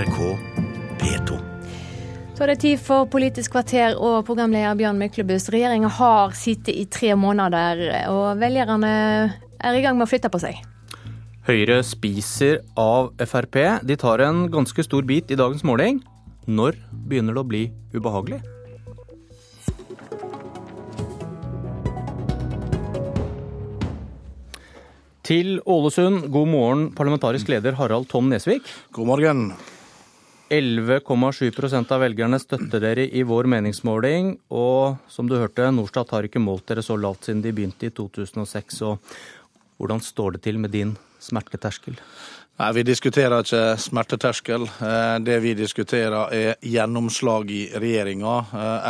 NRK P2. Så er det tid for Politisk kvarter og programleder Bjørn Myklebust. Regjeringa har sittet i tre måneder, og velgerne er i gang med å flytte på seg. Høyre spiser av Frp. De tar en ganske stor bit i dagens måling. Når begynner det å bli ubehagelig? Til Ålesund, god morgen, parlamentarisk leder Harald Tom Nesvik. God morgen. 11,7% av velgerne støtter dere i vår meningsmåling. Og som du hørte, Norstat har ikke målt dere så lavt siden de begynte i 2006. Og hvordan står det til med din smerteterskel? Nei, Vi diskuterer ikke smerteterskel. Eh, det vi diskuterer er gjennomslag i regjeringa.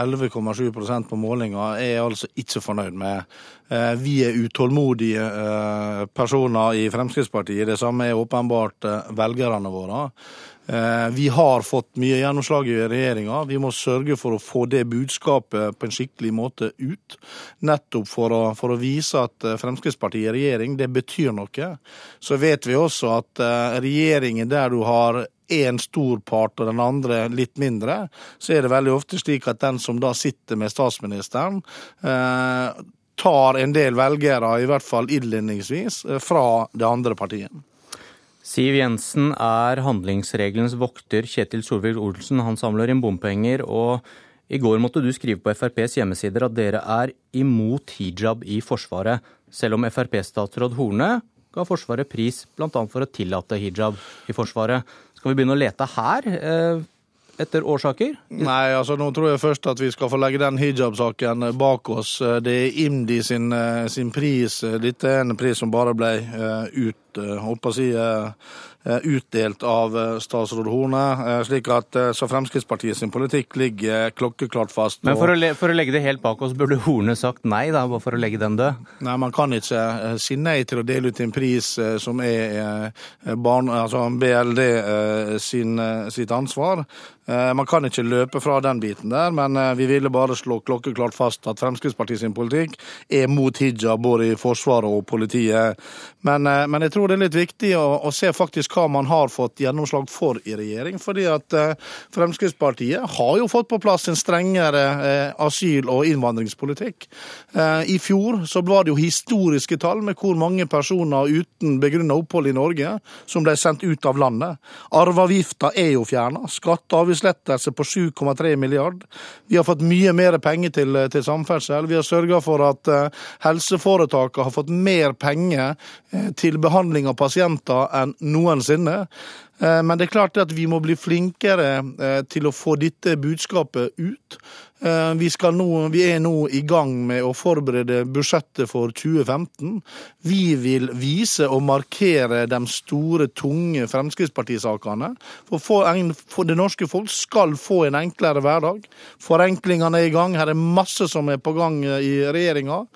11,7 eh, på målinga er jeg altså ikke fornøyd med. Eh, vi er utålmodige personer i Fremskrittspartiet. Det samme er åpenbart velgerne våre. Eh, vi har fått mye gjennomslag i regjeringa. Vi må sørge for å få det budskapet på en skikkelig måte ut. Nettopp for å, for å vise at eh, Fremskrittspartiet i regjering, det betyr noe. Så vet vi også at eh, regjeringen der du har én stor part og den andre litt mindre, så er det veldig ofte slik at den som da sitter med statsministeren, tar en del velgere, i hvert fall innledningsvis, fra det andre partiet. Siv Jensen er handlingsregelens vokter. Kjetil Solvik-Olsen han samler inn bompenger. og I går måtte du skrive på FrPs hjemmesider at dere er imot hijab i Forsvaret, selv om Frp-statsråd Horne ga Forsvaret pris bl.a. for å tillate hijab i Forsvaret. Skal vi begynne å lete her? Eh, etter årsaker? Nei, altså nå tror jeg først at vi skal få legge den hijab-saken bak oss. Det er IMDi sin, eh, sin, pris. Dette er en pris som bare ble uh, ut, å si, uh, Eh, utdelt av eh, statsråd Horne. Eh, slik at Så Fremskrittspartiet sin politikk ligger klokkeklart fast. Men for å, for å, legge det helt bak oss, burde Horne sagt nei, da, bare for å legge den død? Nei, man kan ikke si nei til å dele ut en pris som er barn, altså BLD sin, sitt ansvar. Man kan ikke løpe fra den biten der, men vi ville bare slå klokkeklart fast at Fremskrittspartiet sin politikk er mot hijab både i Forsvaret og politiet. Men, men jeg tror det er litt viktig å, å se faktisk hva man har fått gjennomslag for i regjering. fordi at eh, Fremskrittspartiet har jo fått på plass en strengere eh, asyl- og innvandringspolitikk. Eh, I fjor så var det jo historiske tall med hvor mange personer uten begrunna opphold i Norge som ble sendt ut av landet. Arveavgifta er jo fjerna. Skatte- og avgiftslettelse på 7,3 milliard. Vi har fått mye mer penger til, til samferdsel. Vi har sørga for at helseforetakene har fått mer penger til behandling av pasienter enn noensinne. Eh, men det er klart at vi må bli flinkere eh, til å få dette budskapet ut. Eh, vi, nå, vi, er nå i gang med å forberede budsjettet for 2015. Vi vil vise og markere de store, tunge Fremskrittspartisakene. For, for, det norske folk skal få en enklere hverdag. Forenklingene er i gang. Her er masse som er på gang i regjeringa.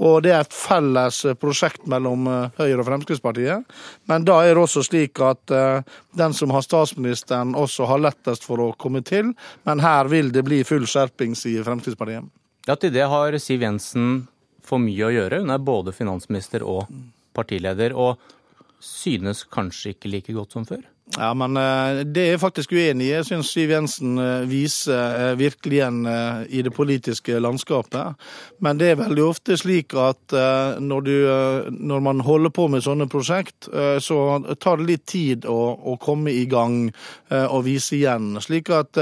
Og det er et felles prosjekt mellom Høyre og Fremskrittspartiet. Men da er det også slik at den som har statsministeren, også har lettest for å komme til. Men her vil det bli full skjerping sier Fremskrittspartiet. Ja, Til det har Siv Jensen for mye å gjøre. Hun er både finansminister og partileder, og synes kanskje ikke like godt som før? Ja, men eh, det er jeg faktisk uenig i. Jeg syns Siv Jensen eh, viser eh, virkelig igjen i det politiske landskapet. Men det er veldig ofte slik at når, du, når man holder på med sånne prosjekt, så tar det litt tid å, å komme i gang og vise igjen. Slik at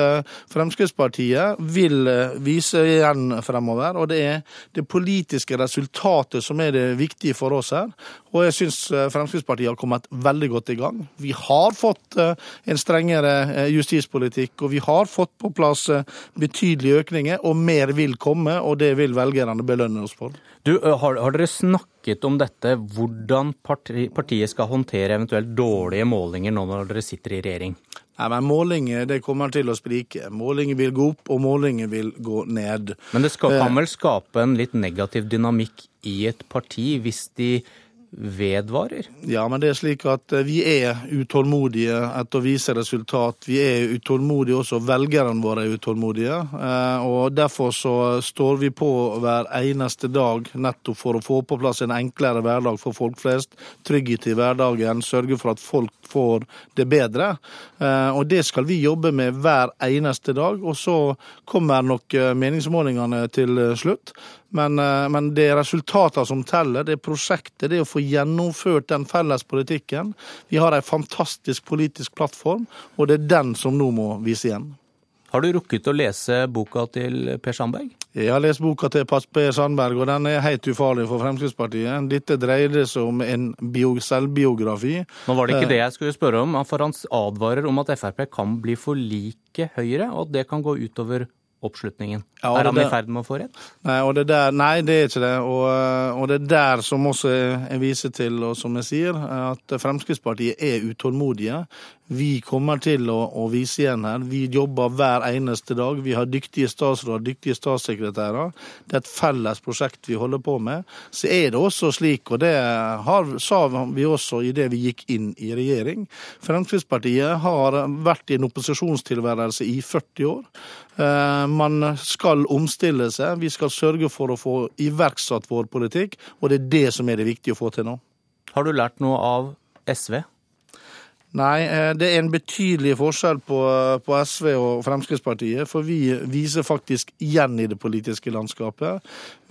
Fremskrittspartiet vil vise igjen fremover. Og det er det politiske resultatet som er det viktige for oss her. Og jeg syns Fremskrittspartiet har kommet veldig godt i gang. Vi har fått eh, en strengere eh, justispolitikk, og vi har fått på plass eh, betydelige økninger, og mer vil komme, og det vil velgerne belønne oss for. Du, har, har dere snakket om dette, hvordan parti, partiet skal håndtere eventuelt dårlige målinger nå når dere sitter i regjering? Nei, men Målinger det kommer til å sprike. Målinger vil gå opp, og målinger vil gå ned. Men det skal, kan vel skape en litt negativ dynamikk i et parti hvis de vedvarer? Ja, men det er slik at eh, vi er utålmodige etter å vise resultat. Vi er utålmodige også, velgerne våre er utålmodige. Eh, og Derfor så står vi på hver eneste dag nettopp for å få på plass en enklere hverdag for folk flest. Trygghet i hverdagen, sørge for at folk får det bedre. Eh, og Det skal vi jobbe med hver eneste dag. Og så kommer nok meningsmålingene til slutt. Men, eh, men, det er resultatene som teller. Det er prosjektet, det er å få gjennomført den felles politikken. Vi har en fantastisk politisk plattform, og det er den som nå må vise igjen. Har du rukket å lese boka til Per Sandberg? Jeg har lest boka til Per Sandberg, og den er helt ufarlig for Fremskrittspartiet. Dette dreide seg om en selvbiografi. Nå var det ikke det jeg skulle spørre om, for han advarer om at Frp kan bli for like Høyre, og at det kan gå utover oppslutningen. Ja, er han i ferd med å få rett? Nei, det, der, nei, det er ikke det. Og, og, det er der som også jeg viser til, og som jeg sier, at Fremskrittspartiet er utålmodige. Vi kommer til å, å, vise igjen her. Vi jobber hver eneste dag. Vi har dyktige statsråder, dyktige statssekretærer. Det er et felles prosjekt vi holder på med. Så er det også slik, og det har, sa vi også i det vi gikk inn i regjering, Fremskrittspartiet har vært i en opposisjonstilværelse i 40 år. Eh, man skal omstille seg. Vi skal sørge for å få iverksatt vår politikk, og det er det som er det viktige å få til nå. Har du lært noe av SV? Nei, eh, det er en betydelig forskjell på, på, SV og Fremskrittspartiet. For vi viser faktisk igjen i det politiske landskapet.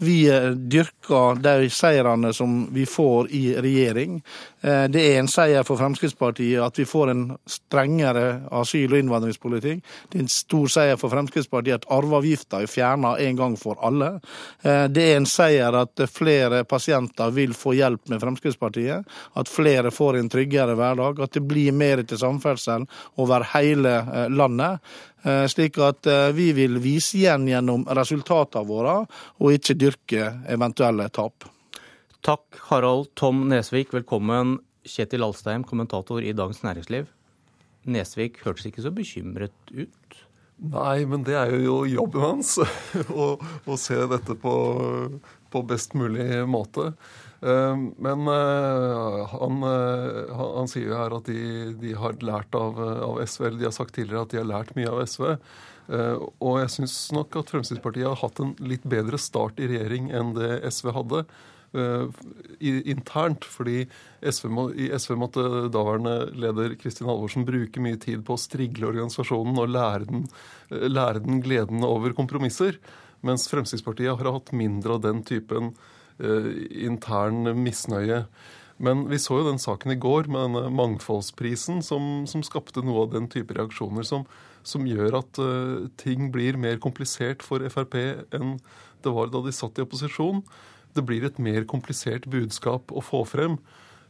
Vi eh, dyrker de seirene som vi får i regjering. Eh, det er en seier for Fremskrittspartiet at vi får en strengere asyl- og innvandringspolitikk. Det er en stor seier for Fremskrittspartiet at arveavgifta er fjerna en gang for alle. Det er en seier at flere pasienter vil få hjelp med Fremskrittspartiet. At flere får en tryggere hverdag. At det blir mer til samferdsel over hele eh, landet. Eh, slik at eh, vi vil vise igjen gjennom resultatene våre, og ikke dyrke eventuelle tap. Takk, Harald Tom Nesvik. Velkommen, Kjetil Alstheim, kommentator i Dagens Næringsliv. Nesvik hørtes ikke så bekymret ut? Nei, men det er jo jobben hans å, å se dette på, på best mulig måte. Eh, men eh, han, eh, han, han, sier jo her at de, de har lært av, av, SV, eller de har sagt tidligere at de har lært mye av SV. Og jeg syns nok at Fremskrittspartiet har hatt en litt bedre start i regjering enn det SV hadde. internt, fordi SV må, i SV måtte daværende leder Kristin Halvorsen bruke mye tid på å strigle organisasjonen og lære den, lære den gleden over kompromisser. Mens Fremskrittspartiet har hatt mindre av den typen intern misnøye. Men vi så jo den saken i går med denne mangfoldsprisen som, som skapte noe av den type reaksjoner som, som gjør at uh, ting blir mer komplisert for Frp enn det var da de satt i opposisjon. Det blir et mer komplisert budskap å få frem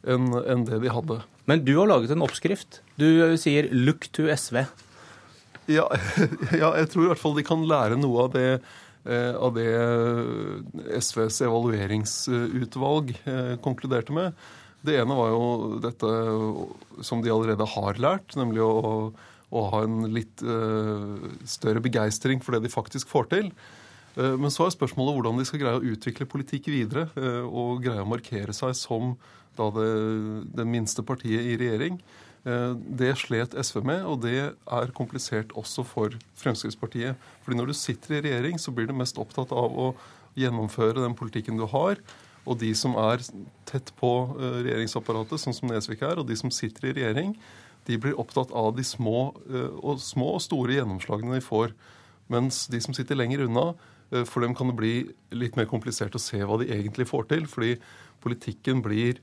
enn en det de hadde. Men du har laget en oppskrift. Du sier 'look to SV'. Ja, ja, jeg tror i hvert fall de kan lære noe av det Eh, av det eh, SVs evalueringsutvalg eh, konkluderte med. Det ene var jo dette som de allerede har lært, nemlig å, å ha en litt større begeistring for det de faktisk får til. Men så er spørsmålet hvordan de skal greie å utvikle politikk videre og greie å markere seg som det, det minste partiet i regjering. Eh, det slet SV med, og det er komplisert også for Fremskrittspartiet. Fordi når du sitter i regjering, så blir du mest opptatt av å gjennomføre den politikken du har. Og de som er tett på eh, regjeringsapparatet, sånn som Nesvik er, og de som sitter i regjering, de blir opptatt av de små eh, og, små og store gjennomslagene de får. Mens de som sitter lenger unna, for dem kan det bli litt mer komplisert å se hva de egentlig får til. Fordi politikken blir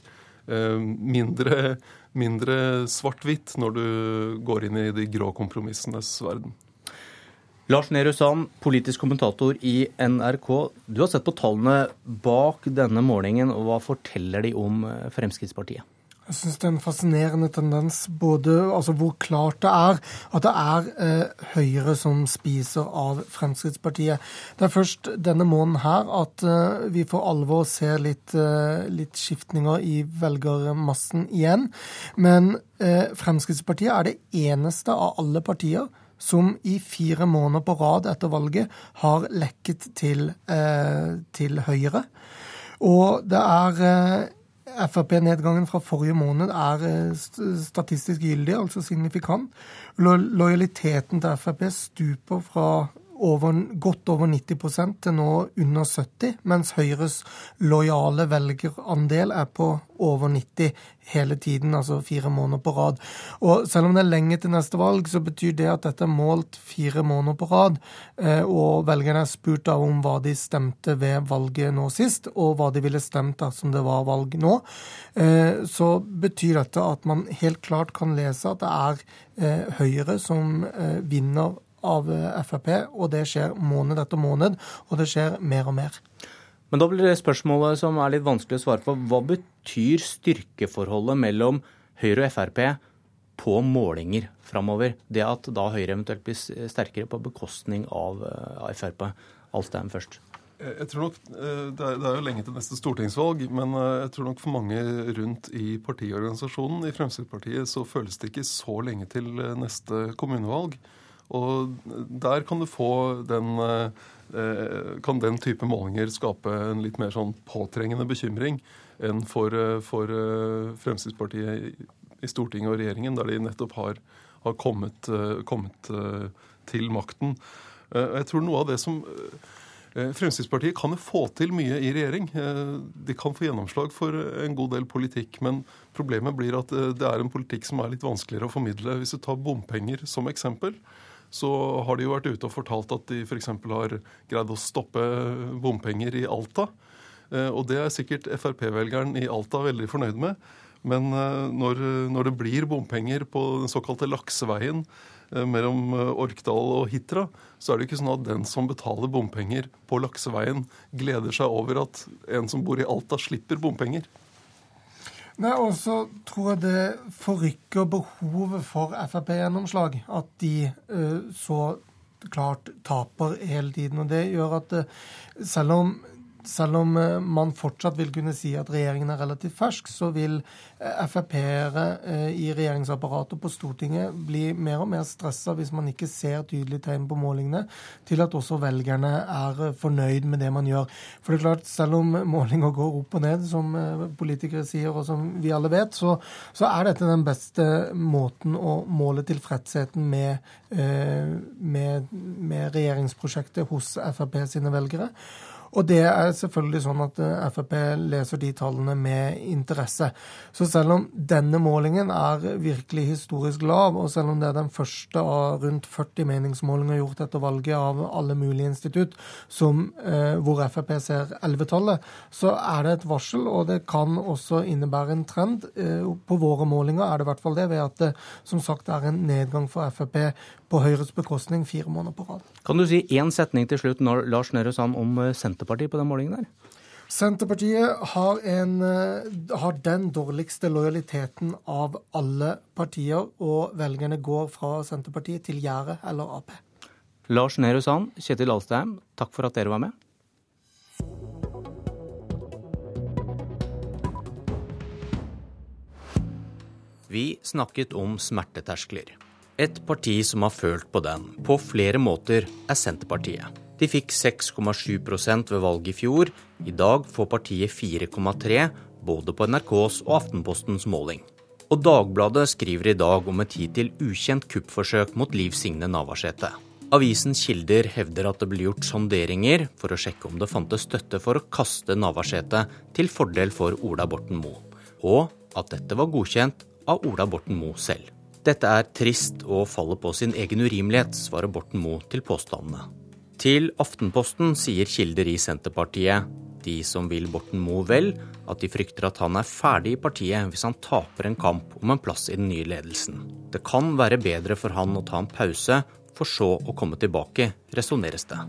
mindre mindre svart-hvitt når du går inn i de grå kompromissenes verden. Lars Nehru Sand, politisk kommentator i NRK. Du har sett på tallene bak denne målingen, og hva forteller de om eh, Fremskrittspartiet? Jeg syns det er en fascinerende tendens både altså hvor klart det er at det er eh, Høyre som spiser av Fremskrittspartiet. Det er først denne måneden her at eh, vi for alvor ser litt, eh, litt skiftninger i velgermassen igjen. Men eh, Fremskrittspartiet er det eneste av alle partier som i fire måneder på rad etter valget har lekket til, eh, til Høyre. Og det er eh, Frp-nedgangen fra forrige måned er statistisk gyldig, altså signifikant. Lojaliteten til Frp stuper fra over, godt over 90% til nå under 70 mens Høyres lojale velgerandel er på over 90 hele tiden, altså fire måneder på rad. Og selv om det er lenge til neste valg, så betyr det at dette er målt fire måneder på rad, eh, og velgerne er spurt om hva de stemte ved valget nå sist, og hva de ville stemt dersom det var valg nå, eh, så betyr dette at man helt klart kan lese at det er eh, Høyre som vinner av eh, Frp, og det skjer måned etter måned, og det skjer mer og mer. Men da blir det spørsmålet som er litt vanskelig å svare på. Hva betyr styrkeforholdet mellom Høyre og Frp på målinger framover? Det at da Høyre eventuelt blir sterkere på bekostning av, eh, Frp. Alstein først. Jeg tror nok, eh, det er, det er, jo lenge til neste stortingsvalg, men jeg tror nok for mange rundt i partiorganisasjonen i Fremskrittspartiet så føles det ikke så lenge til neste kommunevalg. Og der kan du få den eh, kan den type målinger skape en litt mer sånn påtrengende bekymring enn for, eh, for eh, Fremskrittspartiet i Stortinget og regjeringen, der de nettopp har, har kommet, kommet, til makten. Jeg tror noe av det som Fremskrittspartiet kan få til mye i regjering. De kan få gjennomslag for en god del politikk, men problemet blir at det er en politikk som er litt vanskeligere å formidle. Hvis du tar bompenger som eksempel, så har de jo vært ute og fortalt at de f.eks. har greid å stoppe bompenger i Alta. Eh, og det er sikkert Frp-velgeren i Alta veldig fornøyd med. Men eh, når, når, det blir bompenger på den såkalte lakseveien eh, mellom Orkdal og Hitra, så er det ikke sånn at den som betaler bompenger på lakseveien, gleder seg over at en som bor i Alta, slipper bompenger. Nei, og så tror jeg det forrykker behovet for Frp-gjennomslag. At de uh, så klart taper hele tiden. Og det gjør at uh, selv om selv om uh, man fortsatt vil kunne si at regjeringen er relativt fersk, så vil Frp-ere eh, i regjeringsapparatet på Stortinget bli mer og mer stressa hvis man ikke ser tydelige tegn på målingene til at også velgerne er eh, fornøyd med det man gjør. For det er klart, selv om målinger går opp og ned, som eh, politikere sier og som vi alle vet, så, så er dette den beste måten å måle tilfredsheten med, med, med regjeringsprosjektet hos Frp sine velgere. Og det er selvfølgelig sånn at eh, Frp leser de tallene med interesse. Så selv om denne målingen er virkelig historisk lav, og selv om det er den første av rundt 40 meningsmålinger gjort etter valget av alle mulige institutt som, eh, hvor Frp ser 11-tallet, så er det et varsel, og det kan også innebære en trend. Eh, på våre målinger er det i hvert fall det, ved at det som sagt er en nedgang for Frp på Høyres bekostning fire måneder på rad. Kan du si én setning til slutt, Lars Nehru Sand, om eh, Senterpartiet på den målingen der? Senterpartiet har, en, eh, har, den dårligste lojaliteten av alle partier, og velgerne går fra Senterpartiet til Gjære eller Ap. Lars Nehru Sand, Kjetil Alstheim, takk for at dere var med. Vi snakket om smerteterskler. Et parti som har følt på den på flere måter, er Senterpartiet. De fikk 6,7 ved valget i fjor. I dag får partiet 4,3 både på NRKs og Aftenpostens måling. Og Dagbladet skriver i dag om et hittil ukjent kuppforsøk mot Liv Signe Navarsete. Avisens kilder hevder at det ble gjort sonderinger for å sjekke om det fantes støtte for å kaste Navarsete til fordel for Ola Borten Moe, og at dette var godkjent av Ola Borten Moe selv. Dette er trist og faller på sin egen urimelighet, svarer Borten Moe til påstandene. Til Aftenposten sier kilder i Senterpartiet, de som vil Borten Moe vel, at de frykter at han er ferdig i partiet hvis han taper en kamp om en plass i den nye ledelsen. Det kan være bedre for han å ta en pause, for så å komme tilbake, resonneres det.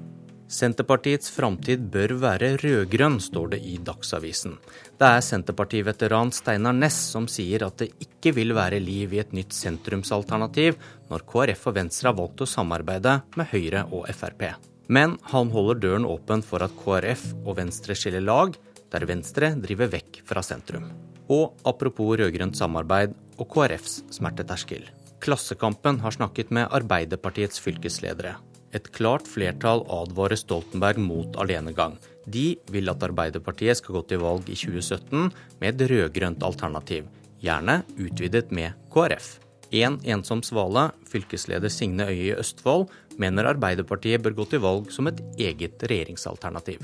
Senterpartiets framtid bør være rød-grønn, står det i Dagsavisen. Det er Senterparti-veteran Steinar Næss som sier at det ikke vil være liv i et nytt sentrumsalternativ når KrF og Venstre har valgt å samarbeide med Høyre og Frp. Men han holder døren åpen for at KrF og Venstre skiller lag, der Venstre driver vekk fra sentrum. Og apropos rød-grønt samarbeid og KrFs smerteterskel. Klassekampen har snakket med Arbeiderpartiets fylkesledere. Et klart flertall advarer Stoltenberg mot alenegang. De vil at Arbeiderpartiet skal gå til valg i 2017 med et rød-grønt alternativ, gjerne utvidet med KrF. En ensom svale, fylkesleder Signe Øye i Østfold, mener Arbeiderpartiet bør gå til valg som et eget regjeringsalternativ.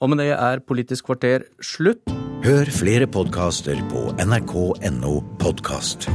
Og med det er Politisk kvarter slutt. Hør flere podkaster på nrk.no podkast.